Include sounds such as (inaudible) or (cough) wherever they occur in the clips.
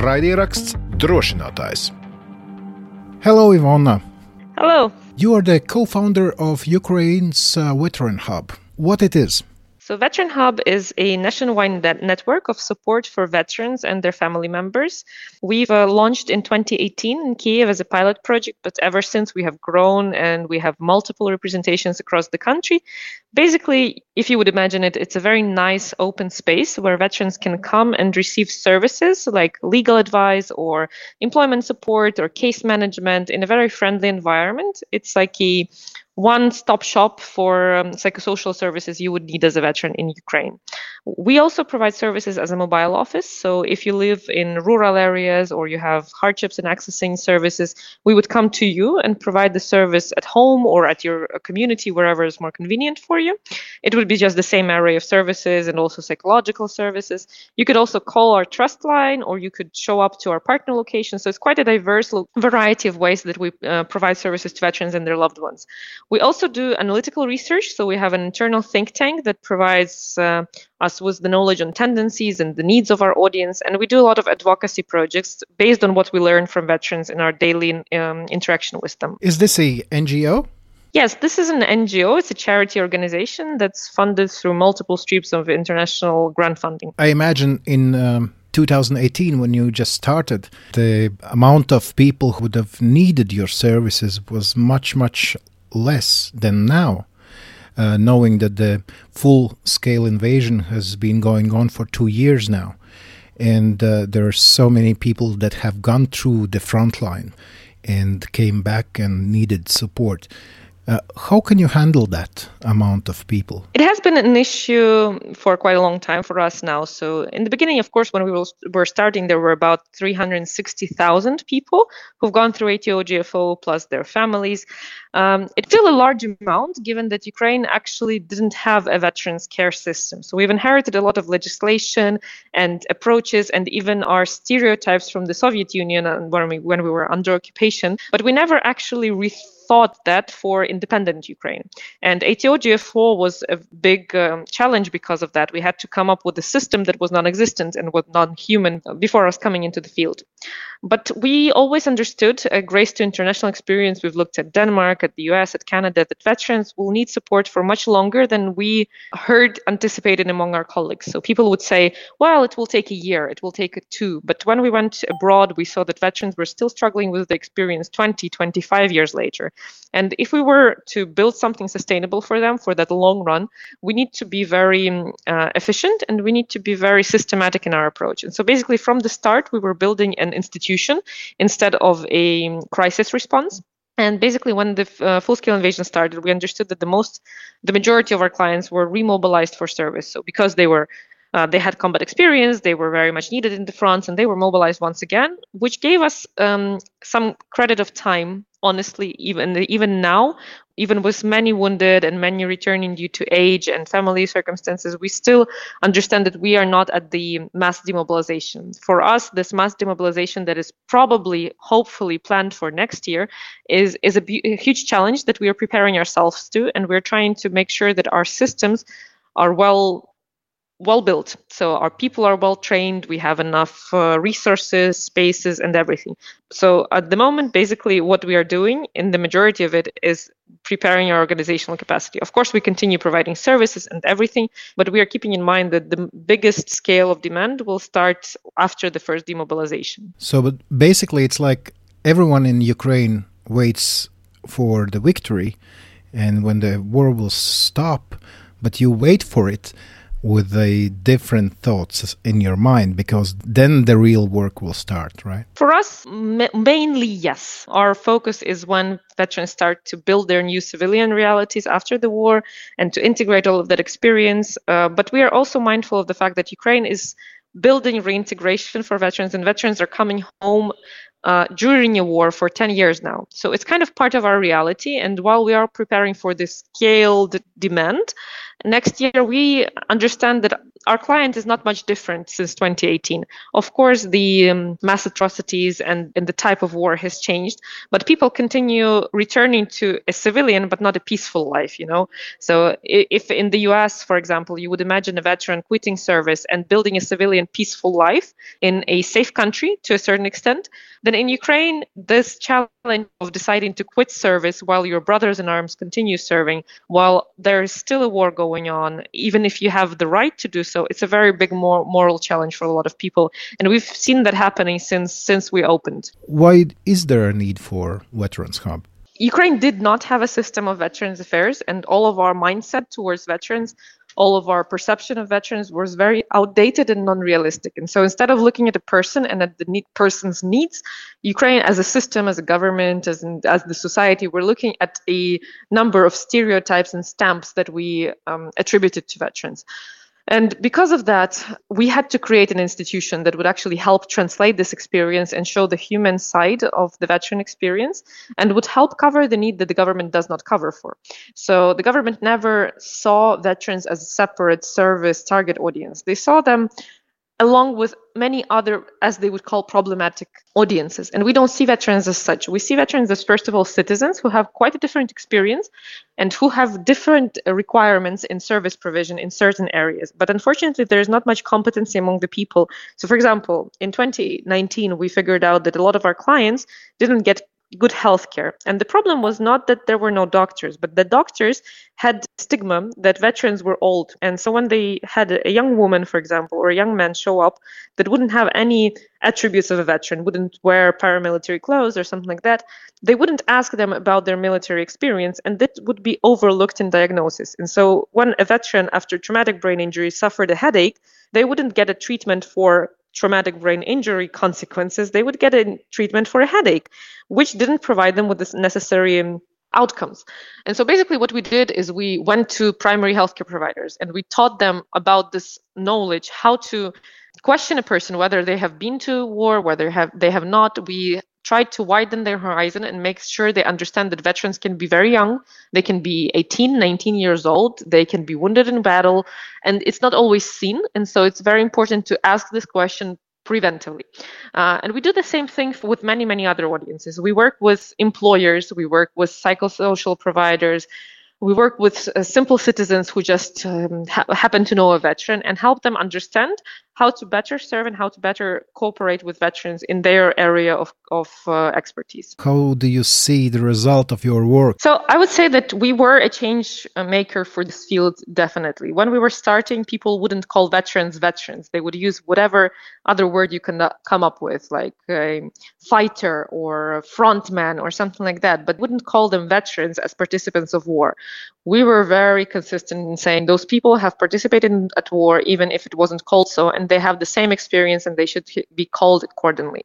Raidieraksts drošinātājs. Hello, Ivona. Hello. You are the co-founder of Ukraine's uh, Veteran Hub. What it is? So, Veteran Hub is a nationwide network of support for veterans and their family members. We've uh, launched in 2018 in Kiev as a pilot project, but ever since we have grown and we have multiple representations across the country. Basically, if you would imagine it, it's a very nice open space where veterans can come and receive services like legal advice or employment support or case management in a very friendly environment. It's like a one stop shop for um, psychosocial services you would need as a veteran in Ukraine. We also provide services as a mobile office. So if you live in rural areas or you have hardships in accessing services, we would come to you and provide the service at home or at your uh, community, wherever is more convenient for you. It would be just the same array of services and also psychological services. You could also call our trust line or you could show up to our partner location. So it's quite a diverse variety of ways that we uh, provide services to veterans and their loved ones. We also do analytical research. So we have an internal think tank that provides uh, us with the knowledge on tendencies and the needs of our audience. And we do a lot of advocacy projects based on what we learn from veterans in our daily um, interaction with them. Is this a NGO? Yes, this is an NGO. It's a charity organization that's funded through multiple streams of international grant funding. I imagine in um, 2018, when you just started, the amount of people who would have needed your services was much, much less than now, uh, knowing that the full scale invasion has been going on for two years now. And uh, there are so many people that have gone through the front line and came back and needed support. Uh, how can you handle that amount of people? It has been an issue for quite a long time for us now. So, in the beginning, of course, when we were starting, there were about 360,000 people who've gone through ATO JFO plus their families. Um, it's still a large amount given that Ukraine actually didn't have a veterans care system. So, we've inherited a lot of legislation and approaches and even our stereotypes from the Soviet Union and when we, when we were under occupation, but we never actually rethought that for independent Ukraine. And ATO JFO was a big um, challenge because of that. We had to come up with a system that was non existent and was non human before us coming into the field. But we always understood, uh, grace to international experience, we've looked at Denmark, at the US, at Canada, that veterans will need support for much longer than we heard anticipated among our colleagues. So people would say, well, it will take a year, it will take two. But when we went abroad, we saw that veterans were still struggling with the experience 20, 25 years later. And if we were to build something sustainable for them for that long run, we need to be very um, uh, efficient and we need to be very systematic in our approach. And so basically, from the start, we were building an institution instead of a crisis response. And basically, when the uh, full-scale invasion started, we understood that the most, the majority of our clients were remobilized for service. So because they were uh, they had combat experience, they were very much needed in the front, and they were mobilized once again, which gave us um, some credit of time. Honestly, even even now, even with many wounded and many returning due to age and family circumstances, we still understand that we are not at the mass demobilization. For us, this mass demobilization that is probably, hopefully, planned for next year is is a, a huge challenge that we are preparing ourselves to, and we're trying to make sure that our systems are well well built. So our people are well trained. We have enough uh, resources, spaces, and everything. So at the moment, basically, what we are doing in the majority of it is preparing our organizational capacity. Of course, we continue providing services and everything, but we are keeping in mind that the biggest scale of demand will start after the first demobilization. So, but basically, it's like everyone in Ukraine waits for the victory, and when the war will stop, but you wait for it with the different thoughts in your mind because then the real work will start right? For us ma- mainly yes. Our focus is when veterans start to build their new civilian realities after the war and to integrate all of that experience. Uh, but we are also mindful of the fact that ukraine is building reintegration for veterans and veterans are coming home uh, during a war for 10 years now. So it's kind of part of our reality. And while we are preparing for this scaled demand, next year we understand that our client is not much different since 2018. Of course, the um, mass atrocities and, and the type of war has changed, but people continue returning to a civilian but not a peaceful life, you know. So if in the US, for example, you would imagine a veteran quitting service and building a civilian peaceful life in a safe country to a certain extent, then in Ukraine, this challenge of deciding to quit service while your brothers in arms continue serving, while there is still a war going on, even if you have the right to do so, it's a very big mor- moral challenge for a lot of people. And we've seen that happening since since we opened. Why is there a need for Veterans Hub? Ukraine did not have a system of veterans affairs, and all of our mindset towards veterans all of our perception of veterans was very outdated and non-realistic. And so instead of looking at a person and at the need, person's needs, Ukraine as a system, as a government, as in, as the society, we're looking at a number of stereotypes and stamps that we um, attributed to veterans. And because of that, we had to create an institution that would actually help translate this experience and show the human side of the veteran experience and would help cover the need that the government does not cover for. So the government never saw veterans as a separate service target audience. They saw them along with many other, as they would call, problematic audiences. And we don't see veterans as such. We see veterans as, first of all, citizens who have quite a different experience and who have different uh, requirements in service provision in certain areas. But unfortunately, there's not much competency among the people. So, for example, in 2019, we figured out that a lot of our clients didn't get good health care. And the problem was not that there were no doctors, but the doctors had stigma that veterans were old. And so when they had a young woman, for example, or a young man show up that wouldn't have any attributes of a veteran, wouldn't wear paramilitary clothes or something like that, they wouldn't ask them about their military experience, and that would be overlooked in diagnosis. And so when a veteran after traumatic brain injury suffered a headache, they wouldn't get a treatment for traumatic brain injury consequences, they would get a treatment for a headache, which didn't provide them with the necessary um, outcomes. And so basically, what we did is we went to primary healthcare providers and we taught them about this knowledge, how to question a person whether they have been to war, whether have they have not. We tried to widen their horizon and make sure they understand that veterans can be very young. They can be 18, 19 years old. They can be wounded in battle, and it's not always seen. And so it's very important to ask this question preventively. Uh, and we do the same thing with many, many other audiences. We work with employers, we work with psychosocial providers, we work with uh, simple citizens who just um, ha- happen to know a veteran and help them understand how to better serve and how to better cooperate with veterans in their area of, of uh, expertise. How do you see the result of your work? So I would say that we were a change maker for this field, definitely. When we were starting, people wouldn't call veterans veterans. They would use whatever other word you can uh, come up with, like a fighter or a frontman or something like that, but wouldn't call them veterans as participants of war. We were very consistent in saying those people have participated in, at war, even if it wasn't called so, and they have the same experience and they should be called accordingly.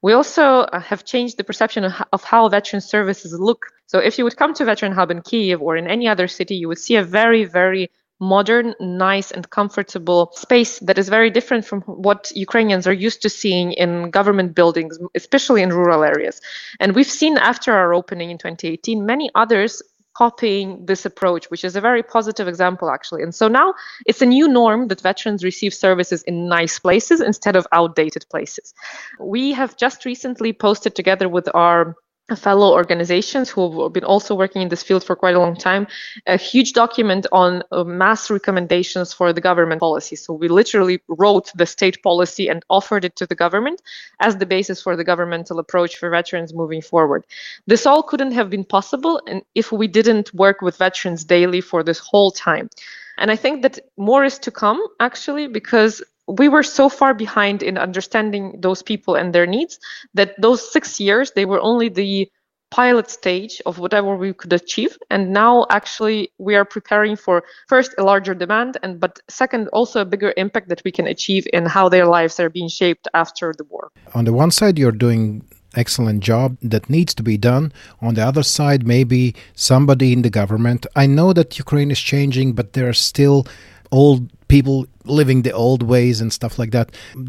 We also uh, have changed the perception of how veteran services look. So if you would come to Veteran Hub in Kiev or in any other city, you would see a very, very modern, nice, and comfortable space that is very different from what Ukrainians are used to seeing in government buildings, especially in rural areas. And we've seen after our opening in 2018, many others copying this approach, which is a very positive example, actually. And so now it's a new norm that veterans receive services in nice places instead of outdated places. We have just recently posted together with our fellow organizations who have been also working in this field for quite a long time a huge document on uh, mass recommendations for the government policy. So we literally wrote the state policy and offered it to the government as the basis for the governmental approach for veterans moving forward. This all couldn't have been possible and if we didn't work with veterans daily for this whole time. And I think that more is to come actually because we were so far behind in understanding those people and their needs that those six years they were only the pilot stage of whatever we could achieve. And now actually we are preparing for first a larger demand and but second also a bigger impact that we can achieve in how their lives are being shaped after the war. On the one side you're doing excellent job that needs to be done. On the other side maybe somebody in the government. I know that ukraine is changing but there are still old people living the old ways and stuff like that.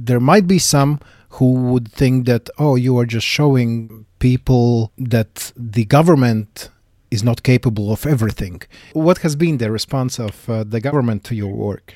There might be some who would think that, oh, you are just showing people that the government is not capable of everything. What has been the response of uh, the government to your work?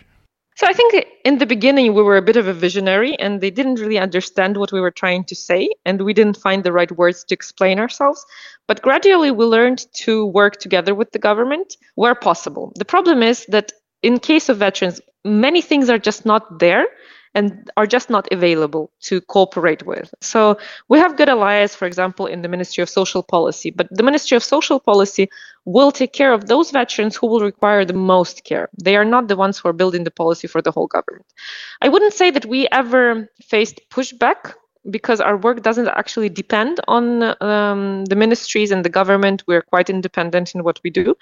So I think in the beginning we were a bit of a visionary and they didn't really understand what we were trying to say and we didn't find the right words to explain ourselves. But gradually we learned to work together with the government where possible. The problem is that in case of veterans, many things are just not there and are just not available to cooperate with. So we have good allies, for example, in the Ministry of Social Policy, but the Ministry of Social Policy will take care of those veterans who will require the most care. They are not the ones who are building the policy for the whole government. I wouldn't say that we ever faced pushback because our work doesn't actually depend on um, the ministries and the government. We're quite independent in what we do.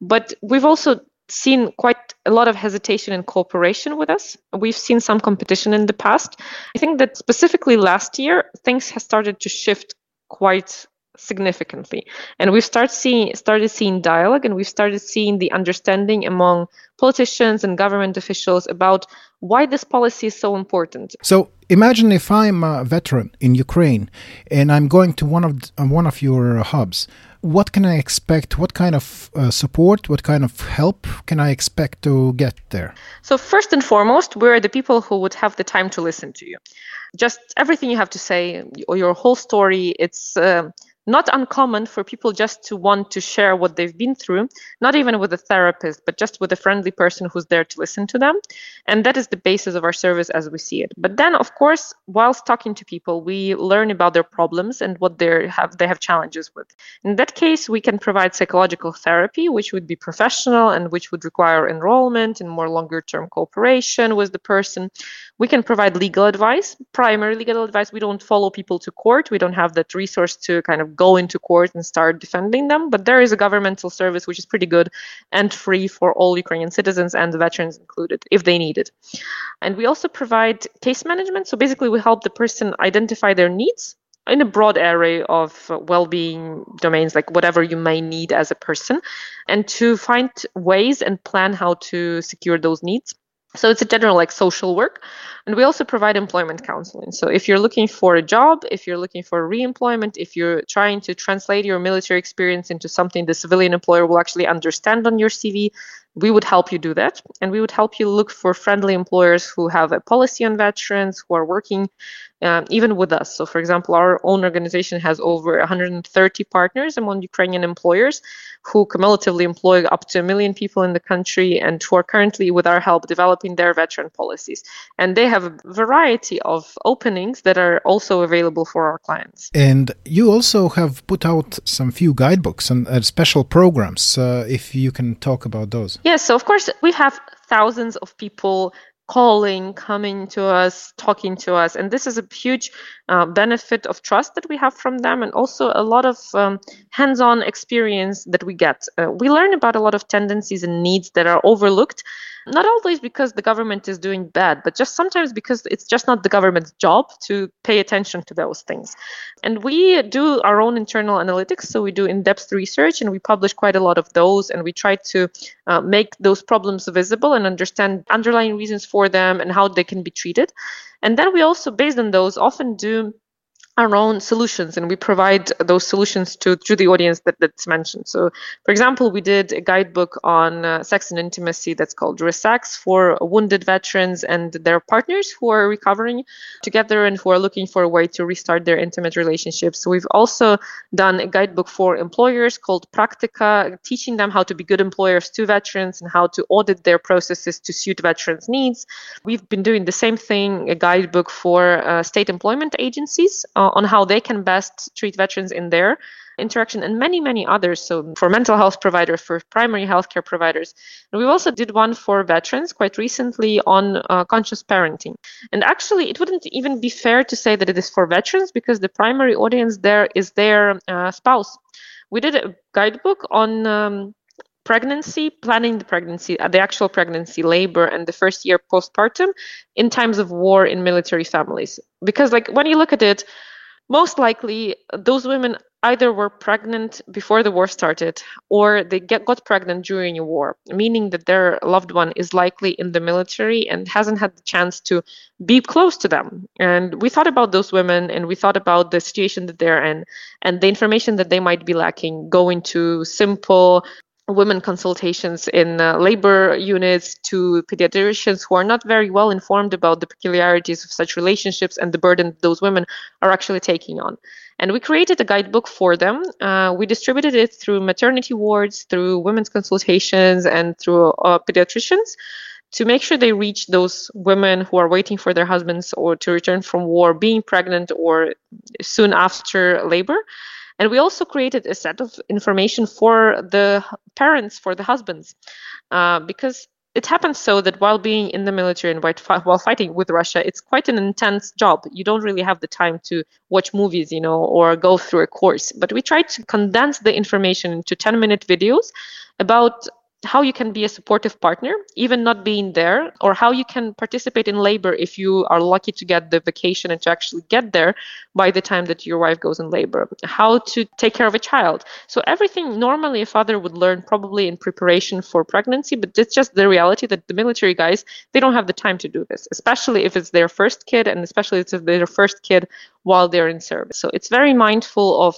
But we've also seen quite a lot of hesitation in cooperation with us. We've seen some competition in the past. I think that specifically last year, things have started to shift quite significantly and we've started seeing started seeing dialogue and we've started seeing the understanding among politicians and government officials about why this policy is so important so imagine if i'm a veteran in ukraine and i'm going to one of one of your hubs what can I expect? What kind of uh, support, what kind of help can I expect to get there? So, first and foremost, we're the people who would have the time to listen to you. Just everything you have to say, or your whole story, it's. Uh, not uncommon for people just to want to share what they've been through, not even with a therapist, but just with a friendly person who's there to listen to them. And that is the basis of our service as we see it. But then, of course, whilst talking to people, we learn about their problems and what they have they have challenges with. In that case, we can provide psychological therapy, which would be professional and which would require enrollment and more longer term cooperation with the person. We can provide legal advice, primary legal advice. We don't follow people to court. We don't have that resource to kind of go into court and start defending them. But there is a governmental service which is pretty good and free for all Ukrainian citizens and veterans included if they need it. And we also provide case management. So basically, we help the person identify their needs in a broad array of uh, well-being domains like whatever you may need as a person and to find ways and plan how to secure those needs so it's a general like social work. And we also provide employment counseling. So if you're looking for a job, if you're looking for re-employment, if you're trying to translate your military experience into something the civilian employer will actually understand on your CV, we would help you do that. And we would help you look for friendly employers who have a policy on veterans, who are working um, even with us. So, for example, our own organization has over 130 partners among Ukrainian employers who cumulatively employ up to a million people in the country and who are currently, with our help, developing their veteran policies. And they have a variety of openings that are also available for our clients. And you also have put out some few guidebooks and uh, special programs, uh, if you can talk about those. Yes, so of course, we have thousands of people calling, coming to us, talking to us. And this is a huge uh, benefit of trust that we have from them, and also a lot of um, hands on experience that we get. Uh, we learn about a lot of tendencies and needs that are overlooked not always because the government is doing bad, but just sometimes because it's just not the government's job to pay attention to those things. And we do our own internal analytics, so we do in depth research and we publish quite a lot of those, and we try to uh, make those problems visible and understand underlying reasons for them and how they can be treated. And then we also, based on those, often do our own solutions and we provide those solutions to, to the audience that, that's mentioned. So, for example, we did a guidebook on uh, sex and intimacy that's called Resex for wounded veterans and their partners who are recovering together and who are looking for a way to restart their intimate relationships. So, we've also done a guidebook for employers called Practica, teaching them how to be good employers to veterans and how to audit their processes to suit veterans' needs. We've been doing the same thing, a guidebook for uh, state employment agencies. Uh, on how they can best treat veterans in their interaction and many many others. So for mental health providers for primary healthcare providers. And we also did one for veterans quite recently on uh, conscious parenting. And actually it wouldn't even be fair to say that it is for veterans because the primary audience there is their uh, spouse. We did a guidebook on um, pregnancy, planning the pregnancy, uh, the actual pregnancy, labor, and the first year postpartum in times of war in military families. Because, like, when you look at it, most likely those women either were pregnant before the war started or they get, got pregnant during a war, meaning that their loved one is likely in the military and hasn't had the chance to be close to them. And we thought about those women and we thought about the situation that they're in and the information that they might be lacking, going to simple women consultations in uh, labor units to pediatricians who are not very well informed about the peculiarities of such relationships and the burden those women are actually taking on. And we created a guidebook for them. Uh, we distributed it through maternity wards, through women's consultations, and through uh, pediatricians to make sure they reach those women who are waiting for their husbands or to return from war, being pregnant or soon after labor. And we also created a set of information for the parents, for the husbands, uh, because it happens so that while being in the military and while fighting with Russia, it's quite an intense job. You don't really have the time to watch movies, you know, or go through a course. But we try to condense the information into 10 minute videos about how you can be a supportive partner, even not being there, or how you can participate in labor if you are lucky to get the vacation and to actually get there by the time that your wife goes in labor, how to take care of a child. So, everything normally a father would learn probably in preparation for pregnancy, but it's just the reality that the military guys, they don't have the time to do this, especially if it's their first kid and especially if it's their first kid while they're in service. So, it's very mindful of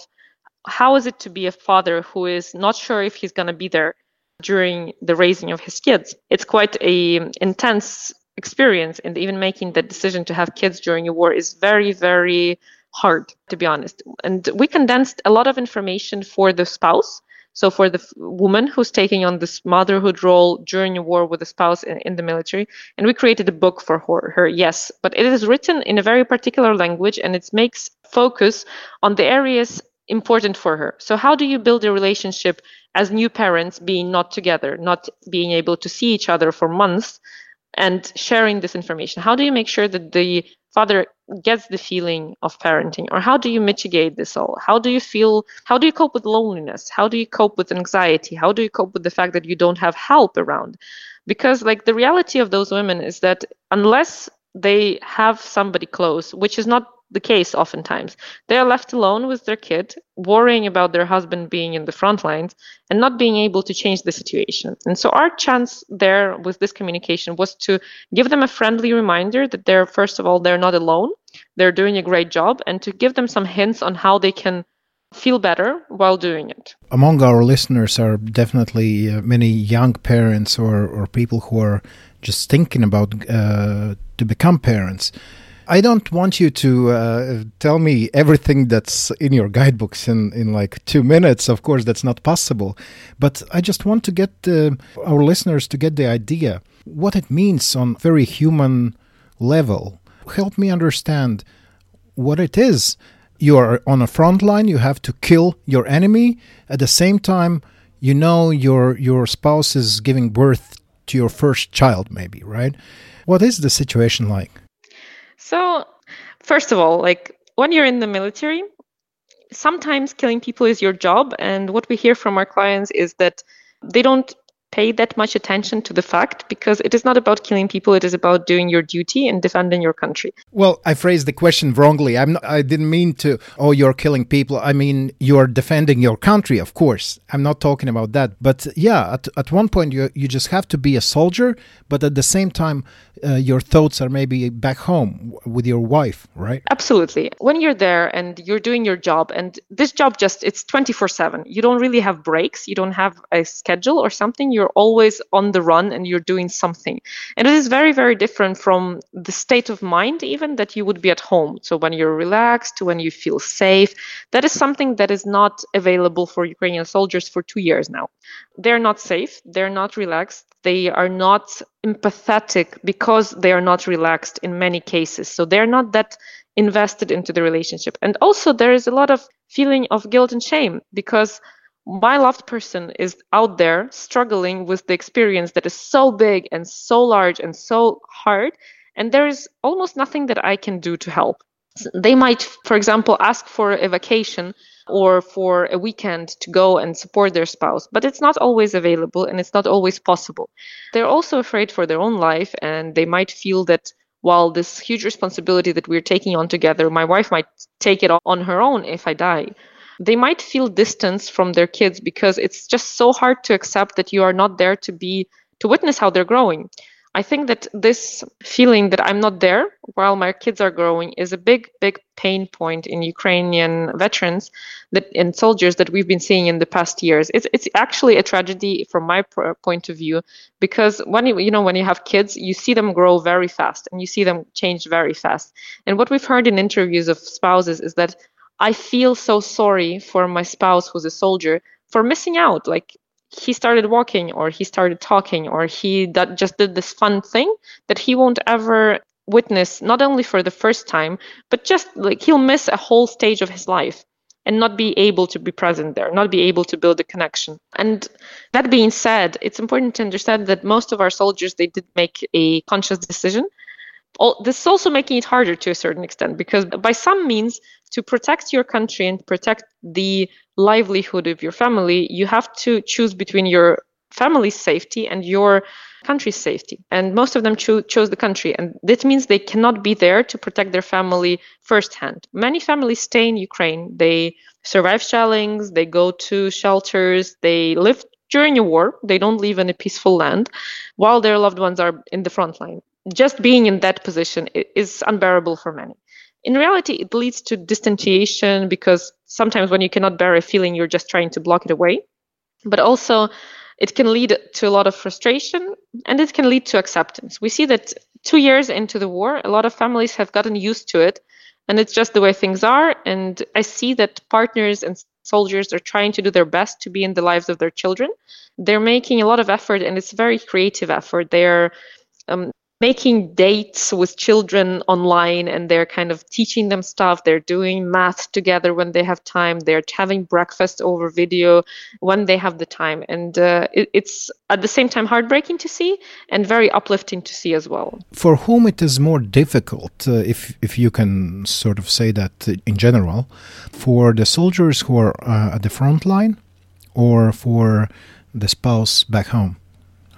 how is it to be a father who is not sure if he's going to be there during the raising of his kids. It's quite a intense experience and even making the decision to have kids during a war is very very hard to be honest. And we condensed a lot of information for the spouse. So for the f- woman who's taking on this motherhood role during a war with a spouse in, in the military and we created a book for her, her yes. But it is written in a very particular language and it makes focus on the areas important for her. So how do you build a relationship as new parents being not together, not being able to see each other for months and sharing this information? How do you make sure that the father gets the feeling of parenting? Or how do you mitigate this all? How do you feel how do you cope with loneliness? How do you cope with anxiety? How do you cope with the fact that you don't have help around? Because like the reality of those women is that unless they have somebody close which is not the case oftentimes. They are left alone with their kid, worrying about their husband being in the front lines and not being able to change the situation. And so, our chance there with this communication was to give them a friendly reminder that they're, first of all, they're not alone, they're doing a great job, and to give them some hints on how they can feel better while doing it. Among our listeners are definitely uh, many young parents or, or people who are just thinking about uh, to become parents. I don't want you to uh, tell me everything that's in your guidebooks in, in like two minutes. Of course, that's not possible. But I just want to get uh, our listeners to get the idea what it means on very human level. Help me understand what it is. You are on a front line. You have to kill your enemy. At the same time, you know your your spouse is giving birth to your first child, maybe right? What is the situation like? So, first of all, like when you're in the military, sometimes killing people is your job. And what we hear from our clients is that they don't pay that much attention to the fact because it is not about killing people it is about doing your duty and defending your country. Well i phrased the question wrongly. I'm not, i didn't mean to oh you're killing people. I mean you're defending your country of course. I'm not talking about that. But yeah at, at one point you you just have to be a soldier but at the same time uh, your thoughts are maybe back home with your wife right? Absolutely. When you're there and you're doing your job and this job just it's 24 7 you don't really have breaks. You don't have a schedule or something. You're you're always on the run and you're doing something. And it is very, very different from the state of mind, even that you would be at home. So when you're relaxed, when you feel safe, that is something that is not available for Ukrainian soldiers for two years now. They're not safe, they're not relaxed, they are not empathetic because they are not relaxed in many cases. So they're not that invested into the relationship. And also, there is a lot of feeling of guilt and shame because my loved person is out there struggling with the experience that is so big and so large and so hard and there is almost nothing that i can do to help they might for example ask for a vacation or for a weekend to go and support their spouse but it's not always available and it's not always possible. They're also afraid for their own life and they might feel that while this huge responsibility that we're taking on together my wife might take it on her own if i die. They might feel distance from their kids because it's just so hard to accept that you are not there to be to witness how they're growing I think that this feeling that I'm not there while my kids are growing is a big, big pain point in Ukrainian veterans that and soldiers that we've been seeing in the past years. It's it's actually a tragedy from my point of view because when you you know when you have kids, you see them grow very fast and you see them change very fast. And what we've heard in interviews of spouses is that I feel so sorry for my spouse who's a soldier for missing out. Like he started walking or he started talking or he that just did this fun thing that he won't ever witness not only for the first time but just like he'll miss a whole stage of his life and not be able to be present there not be able to build a connection. And that being said it's important to understand that most of our soldiers they did make a conscious decision. This is also making it harder to a certain extent because by some means to protect your country and protect the livelihood of your family you have to choose between your family's safety and your country's safety. And most of them cho- chose the country and that means they cannot be there to protect their family firsthand. Many families stay in ukraine. They survive shellings they go to shelters they live during a war they don't live in a peaceful land while their loved ones are in the front line. Just being in that position is unbearable for many. In reality, it leads to distanciation because sometimes when you cannot bear a feeling, you're just trying to block it away. But also, it can lead to a lot of frustration and it can lead to acceptance. We see that two years into the war, a lot of families have gotten used to it and it's just the way things are. And I see that partners and soldiers are trying to do their best to be in the lives of their children. They're making a lot of effort and it's very creative effort. They're um, making dates with children online and they're kind of teaching them stuff. They're doing math together when they have time. They're having breakfast over video when they have the time. And uh, it, it's at the same time heartbreaking to see and very uplifting to see as well. For whom it is more difficult uh, if if you can sort of say that in general for the soldiers who are uh, at the front line or for the spouse back home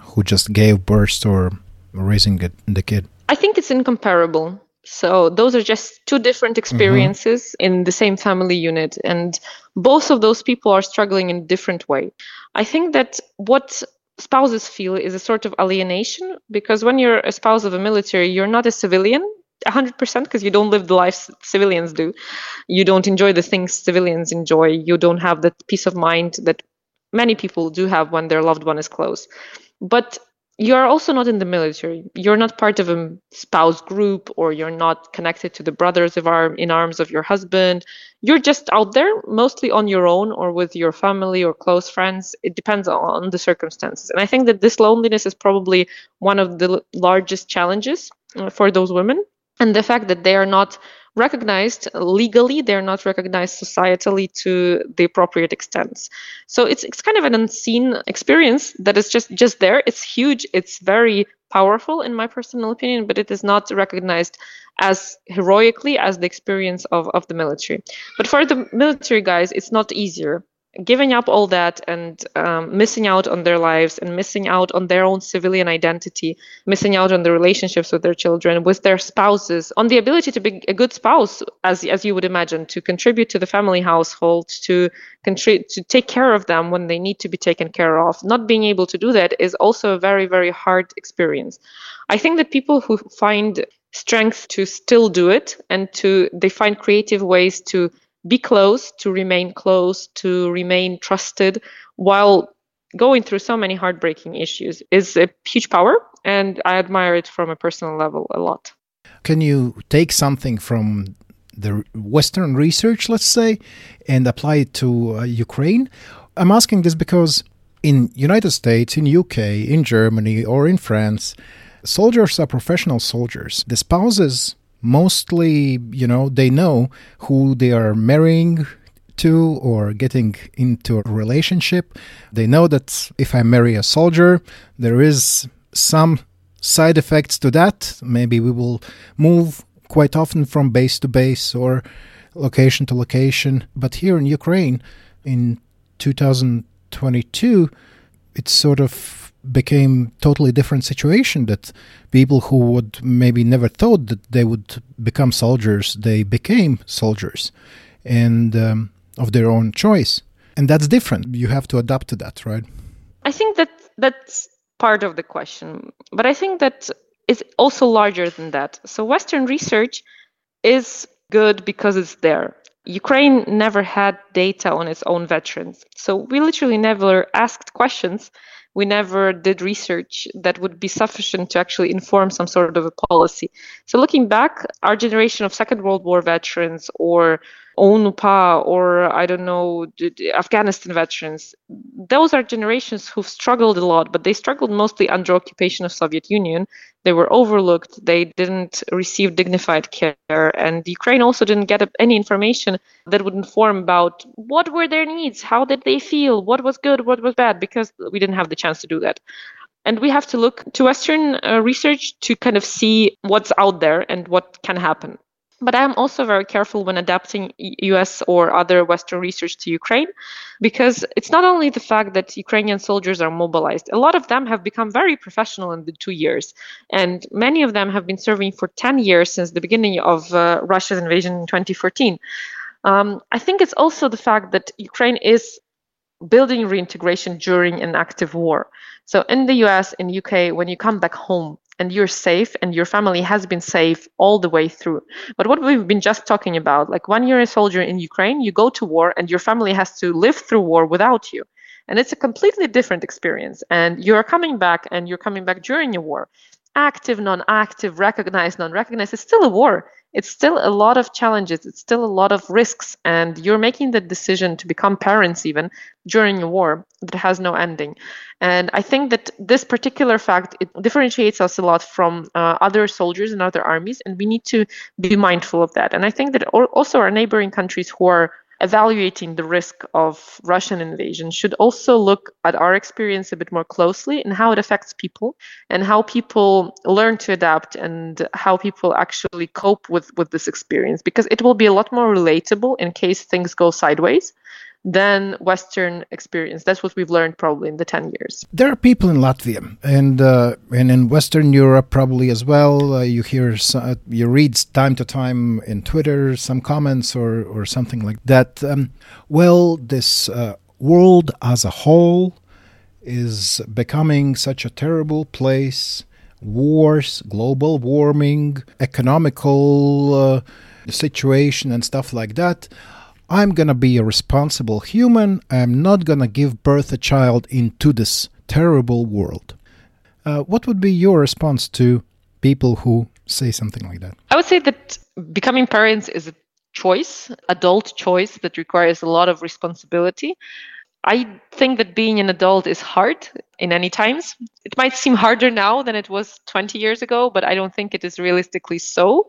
who just gave birth or raising the kid? I think it's incomparable. So those are just two different experiences mm-hmm. in the same family unit and both of those people are struggling in a different way. I think that what spouses feel is a sort of alienation because when you're a spouse of a military, you're not a civilian 100% because you don't live the life civilians do. You don't enjoy the things civilians enjoy. You don't have that peace of mind that many people do have when their loved one is close. But you are also not in the military. You're not part of a spouse group or you're not connected to the brothers of arm in arms of your husband. You're just out there mostly on your own or with your family or close friends. It depends on the circumstances. And I think that this loneliness is probably one of the largest challenges uh, for those women. And the fact that they are not recognized legally they're not recognized societally to the appropriate extents. So it's it's kind of an unseen experience that is just just there. It's huge. It's very powerful in my personal opinion but it is not recognized as heroically as the experience of, of the military. But for the military guys it's not easier giving up all that and um, missing out on their lives and missing out on their own civilian identity, missing out on the relationships with their children, with their spouses, on the ability to be a good spouse, as as you would imagine, to contribute to the family household, to contribute to take care of them when they need to be taken care of. Not being able to do that is also a very very hard experience. I think that people who find strength to still do it and to they find creative ways to be close, to remain close, to remain trusted while going through so many heartbreaking issues is a huge power. And I admire it from a personal level a lot. Can you take something from the Western research, let's say, and apply it to uh, Ukraine? I'm asking this because in United States, in UK, in Germany, or in France, soldiers are professional soldiers. The spouses mostly, you know, they know who they are marrying to or getting into a relationship. They know that if I marry a soldier, there is some side effects to that. Maybe we will move quite often from base to base or location to location. But here in Ukraine, in 2022, it's sort of became totally different situation that people who would maybe never thought that they would become soldiers they became soldiers and um, of their own choice and that's different you have to adapt to that right i think that that's part of the question. But I think that it's also larger than that. So Western research is good because it's there. Ukraine never had data on its own veterans. So we literally never asked questions. We never did research that would be sufficient to actually inform some sort of a policy. So looking back, our generation of Second World War veterans or OUN-UPA or I don't know, Afghanistan veterans. Those are generations who've struggled a lot, but they struggled mostly under occupation of Soviet Union. They were overlooked. They didn't receive dignified care, and Ukraine also didn't get any information that would inform about what were their needs, how did they feel, what was good, what was bad, because we didn't have the chance to do that. And we have to look to Western uh, research to kind of see what's out there and what can happen. But I'm also very careful when adapting US or other Western research to Ukraine because it's not only the fact that Ukrainian soldiers are mobilized, a lot of them have become very professional in the two years. And many of them have been serving for 10 years since the beginning of uh, Russia's invasion in 2014. Um, I think it's also the fact that Ukraine is building reintegration during an active war. So in the US, in UK, when you come back home, and you're safe and your family has been safe all the way through. But what we've been just talking about, like when you're a soldier in Ukraine, you go to war and your family has to live through war without you. And it's a completely different experience. And you're coming back and you're coming back during a war. Active, non active, recognized, non recognized, it's still a war it's still a lot of challenges it's still a lot of risks and you're making the decision to become parents even during a war that has no ending. And i think that this particular fact it differentiates us a lot from uh, other soldiers in other armies and we need to be mindful of that. And i think that also our neighboring countries who are evaluating the risk of Russian invasion should also look at our experience a bit more closely and how it affects people and how people learn to adapt and how people actually cope with, with this experience because it will be a lot more relatable in case things go sideways than Western experience. That's what we've learned probably in the 10 years. There are people in Latvia and uh, and in Western Europe probably as well. Uh, you hear, uh, you read time to time in Twitter some comments or, or something like that. Um, well, this uh, world as a whole is becoming such a terrible place. Wars, global warming, economical uh, situation, and stuff like that I'm gonna be a responsible human. I'm not gonna give birth a child into this terrible world. Uh, what would be your response to people who say something like that? I would say that becoming parents is a choice, adult choice that requires a lot of responsibility. I think that being an adult is hard in any times. It might seem harder now than it was 20 years ago, but I don't think it is realistically so.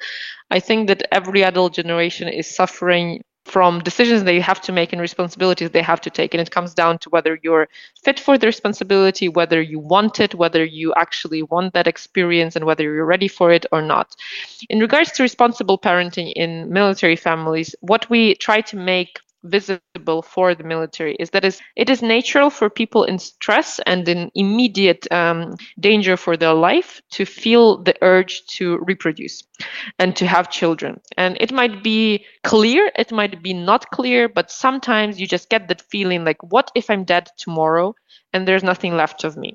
I think that every adult generation is suffering from decisions that you have to make and responsibilities they have to take. And it comes down to whether you're fit for the responsibility, whether you want it, whether you actually want that experience, and whether you're ready for it or not. In regards to responsible parenting in military families, what we try to make visible for the military is that is it is natural for people in stress and in immediate um, danger for their life to feel the urge to reproduce and to have children. And it might be clear it might be not clear but sometimes you just get that feeling like what if i'm dead tomorrow and there's nothing left of me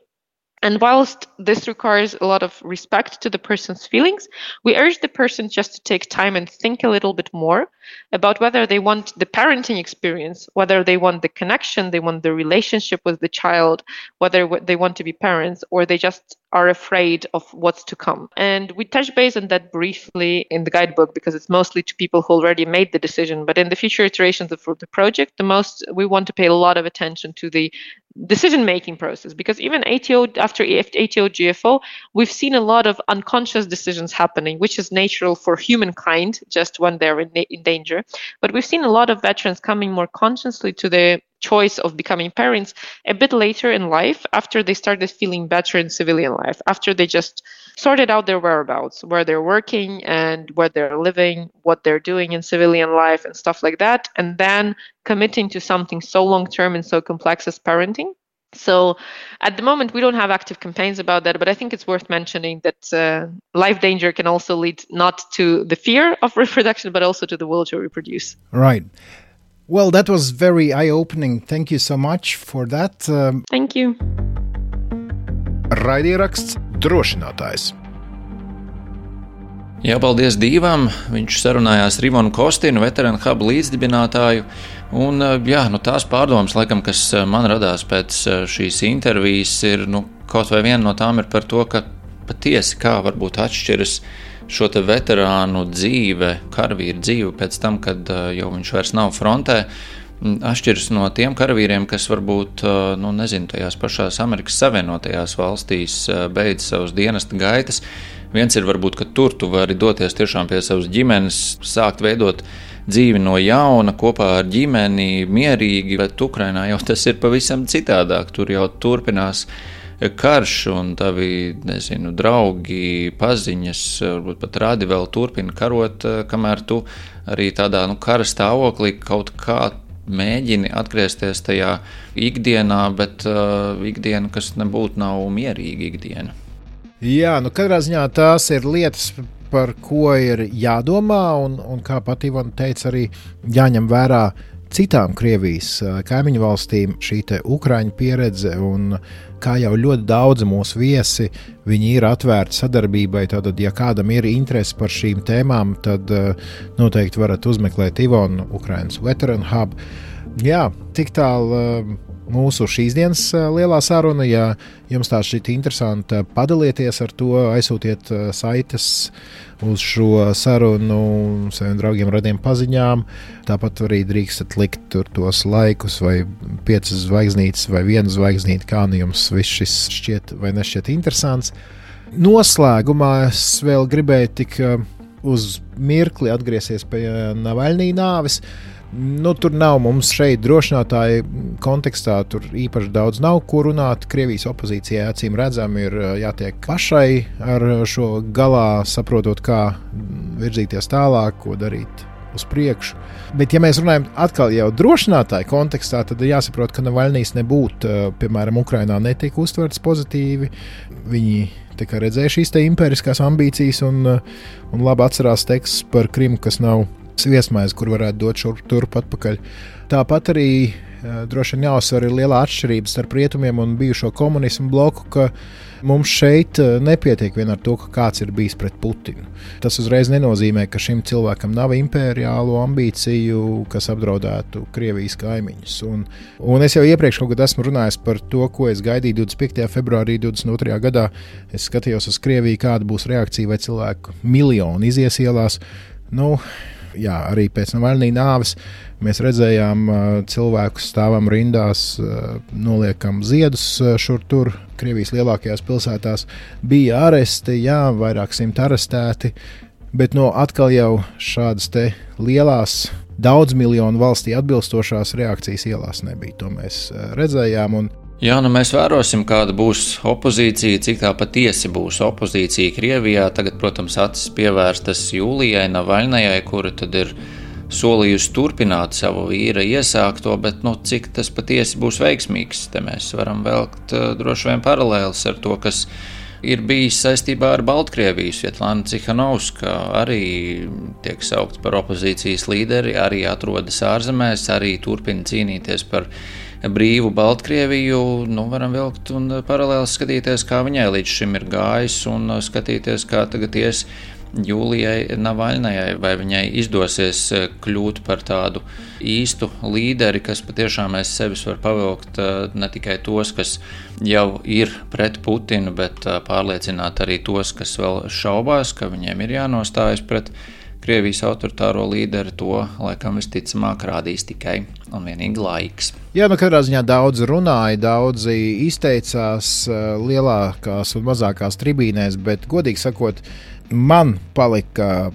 and whilst this requires a lot of respect to the person's feelings, we urge the person just to take time and think a little bit more about whether they want the parenting experience, whether they want the connection, they want the relationship with the child, whether they want to be parents, or they just are afraid of what's to come. And we touch base on that briefly in the guidebook because it's mostly to people who already made the decision. But in the future iterations of the project, the most we want to pay a lot of attention to the decision making process because even ATO after ATO JFO, we've seen a lot of unconscious decisions happening, which is natural for humankind just when they're in, in danger. But we've seen a lot of veterans coming more consciously to the choice of becoming parents a bit later in life after they started feeling better in civilian life after they just sorted out their whereabouts where they're working and where they're living what they're doing in civilian life and stuff like that and then committing to something so long term and so complex as parenting so at the moment, we don't have active campaigns about that, but I think it's worth mentioning that uh, life danger can also lead not to the fear of (laughs) reproduction, but also to the will to reproduce. Right. Well, that was very eye opening. Thank you so much for that. Um, Thank you. Raidieraksts drošinātājs. Jā, paldies Dievam. Viņš sarunājās ar Ivanu Kostinu, veterānu hubu līdzdibinātāju. Un, jā, nu, tās pārdomas, laikam, kas man radās pēc šīs intervijas, ir nu, kaut vai viena no tām ir par to, ka patiesi kā varbūt atšķiras šo veterānu dzīve, karavīru dzīve pēc tam, kad jau viņš vairs nav frontē. Atšķiras no tiem karavīriem, kas varbūt, nu, nezinu, tajās pašās Amerikas Savienotajās valstīs beidz savus dienesta gaitas. Viens ir varbūt, ka tur tu vari doties tiešām pie savas ģimenes, sākt veidot dzīvi no jauna, kopā ar ģimeni, mierīgi, bet Ukrainā jau (laughs) tas ir pavisam citādāk. Tur jau turpinās karš, un tavi nezinu, draugi, paziņas, varbūt pat radi vēl turpina karot, kamēr tu arī tādā nu, kara stāvoklī kaut kā mēģini atgriezties tajā ikdienā, bet uh, ikdiena, kas nebūtu nav mierīga ikdiena. Jā, nu katrā ziņā tās ir lietas, par ko ir jādomā, un, un kā pat Ivana teica, arī jāņem vērā citām Krievijas kaimiņu valstīm šī Ukrāņu pieredze. Un, kā jau ļoti daudzi mūsu viesi, viņi ir atvērti sadarbībai. Tātad, ja kādam ir interese par šīm tēmām, tad noteikti varat uzmeklēt Ivonu, Ukraiņas Veteran Hub. Jā, tik tālu mūsu šīs dienas lielā saruna. Ja jums tā šķiet interesanti, padalieties ar to, aizsūtiet saites uz šo sarunu saviem draugiem, radiem paziņām. Tāpat arī drīkstat likt tur tos laikus, vai piecas zvaigznītes, vai vienu zvaigznīti, kā nu jums viss šis šķiet vai nešķiet interesants. Noslēgumā es vēl gribēju tik uz mirkli atgriezties pie Navaļnī nāves. Nu, tur nav mums šeit drošinātāji kontekstā, tur īpaši daudz nav ko runāt. Krievijas opozīcijai acīm redzami ir jātiek pašai ar šo galā, saprotot, kā virzīties tālāk, ko darīt uz priekšu. Bet, ja mēs runājam atkal jau drošinātāju kontekstā, tad ir jāsaprot, ka Navaļnijas nebūtu, piemēram, Ukrainā netika uztverts pozitīvi. Viņi redzēja šīs impēriskās ambīcijas un, un labi atcerās teksts par Krimu, kas nav viesmaizi, kur varētu dot šurp turp atpakaļ. Tāpat arī uh, droši vien jāuzsver ir liela atšķirība starp rietumiem un bijušo komunismu bloku, ka mums šeit uh, nepietiek vien ar to, ka kāds ir bijis pret Putinu. Tas uzreiz nenozīmē, ka šim cilvēkam nav imperiālo ambīciju, kas apdraudētu Krievijas kaimiņus. Un, un es jau iepriekš kaut kad esmu runājis par to, ko es gaidīju 25. februārī 22. gadā. Es skatījos uz Krieviju, kāda būs reakcija, vai cilvēku miljoni izies ielās. Nu, jā, arī pēc Navaļnijas nāves mēs redzējām cilvēkus stāvam rindās, noliekam ziedus šur tur. Krievijas lielākajās pilsētās bija aresti, jā, vairāk simt arestēti, bet no atkal jau šādas lielas daudz miljonu valstī atbilstošās reakcijas ielās nebija. To mēs redzējām. Un Jā, nu mēs vērosim, kāda būs opozīcija, cik tā patiesi būs opozīcija Krievijā. Tagad, protams, acis pievērstas Jūlijai Navaļnajai, kura tad ir solījusi turpināt savu vīra iesākto, bet nu, cik tas patiesi būs veiksmīgs, te mēs varam velkt uh, droši vien paralēlis ar to, kas ir bijis saistībā ar Baltkrieviju. Svetlana Cihanovska arī tiek saukta par opozīcijas līderi, arī atrodas ārzemēs, arī turpina cīnīties par brīvu Baltkrieviju, nu, varam vilkt un paralēli skatīties, kā viņai līdz šim ir gājis, un skatīties, kā tagad ies Jūlijai Navaļnajai, vai viņai izdosies kļūt par tādu īstu līderi, kas patiešām aiz sevis var pavilkt ne tikai tos, kas jau ir pret Putinu, bet pārliecināt arī tos, kas vēl šaubās, ka viņiem ir jānostājas pret Krievijas autoritāro līderi to laikam visticamāk rādīs tikai un vienīgi laiks. Jā, nu katrā ziņā daudz runāja, daudzi izteicās uh, lielākās un mazākās tribīnēs, bet, godīgi sakot, man palika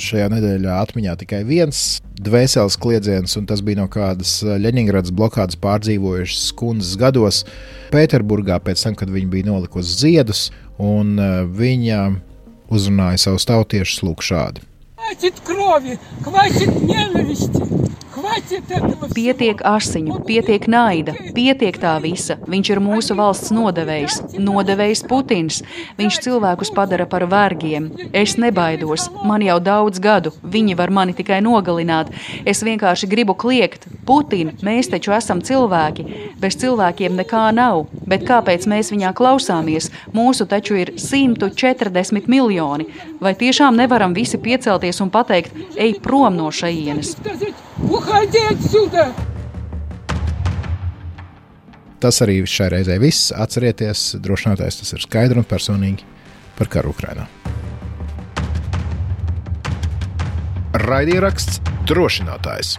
šajā nedēļā atmiņā tikai viens dvēseles kliedziens, un tas bija no kādas Leņņģeradas blokādes pārdzīvojušas kundzes gados Pēterburgā, pēc tam, kad viņa bija nolikusi ziedus, un uh, viņa uzrunāja savus tautiešus lūk šādi. Хватит крови, хватит ненависти, Pietiek asiņu, pietiek naida, pietiek tā visa. Viņš ir mūsu valsts nodevējs, nodevējs Putins. Viņš cilvēkus padara par vergiem. Es nebaidos, man jau daudz gadu, viņi var mani tikai nogalināt. Es vienkārši gribu kliegt, Putin, mēs taču esam cilvēki. Bez cilvēkiem nekā nav, bet kāpēc mēs viņā klausāmies? Mūsu taču ir 140 miljoni. Vai tiešām nevaram visi piecelties un pateikt, ej prom no šejienes? Уходи отсюда! Tas arī šai reizē viss. Atcerieties, drošinātājs tas ir skaidri un personīgi par karu Ukrajinā. Raidieraksts drošinātājs.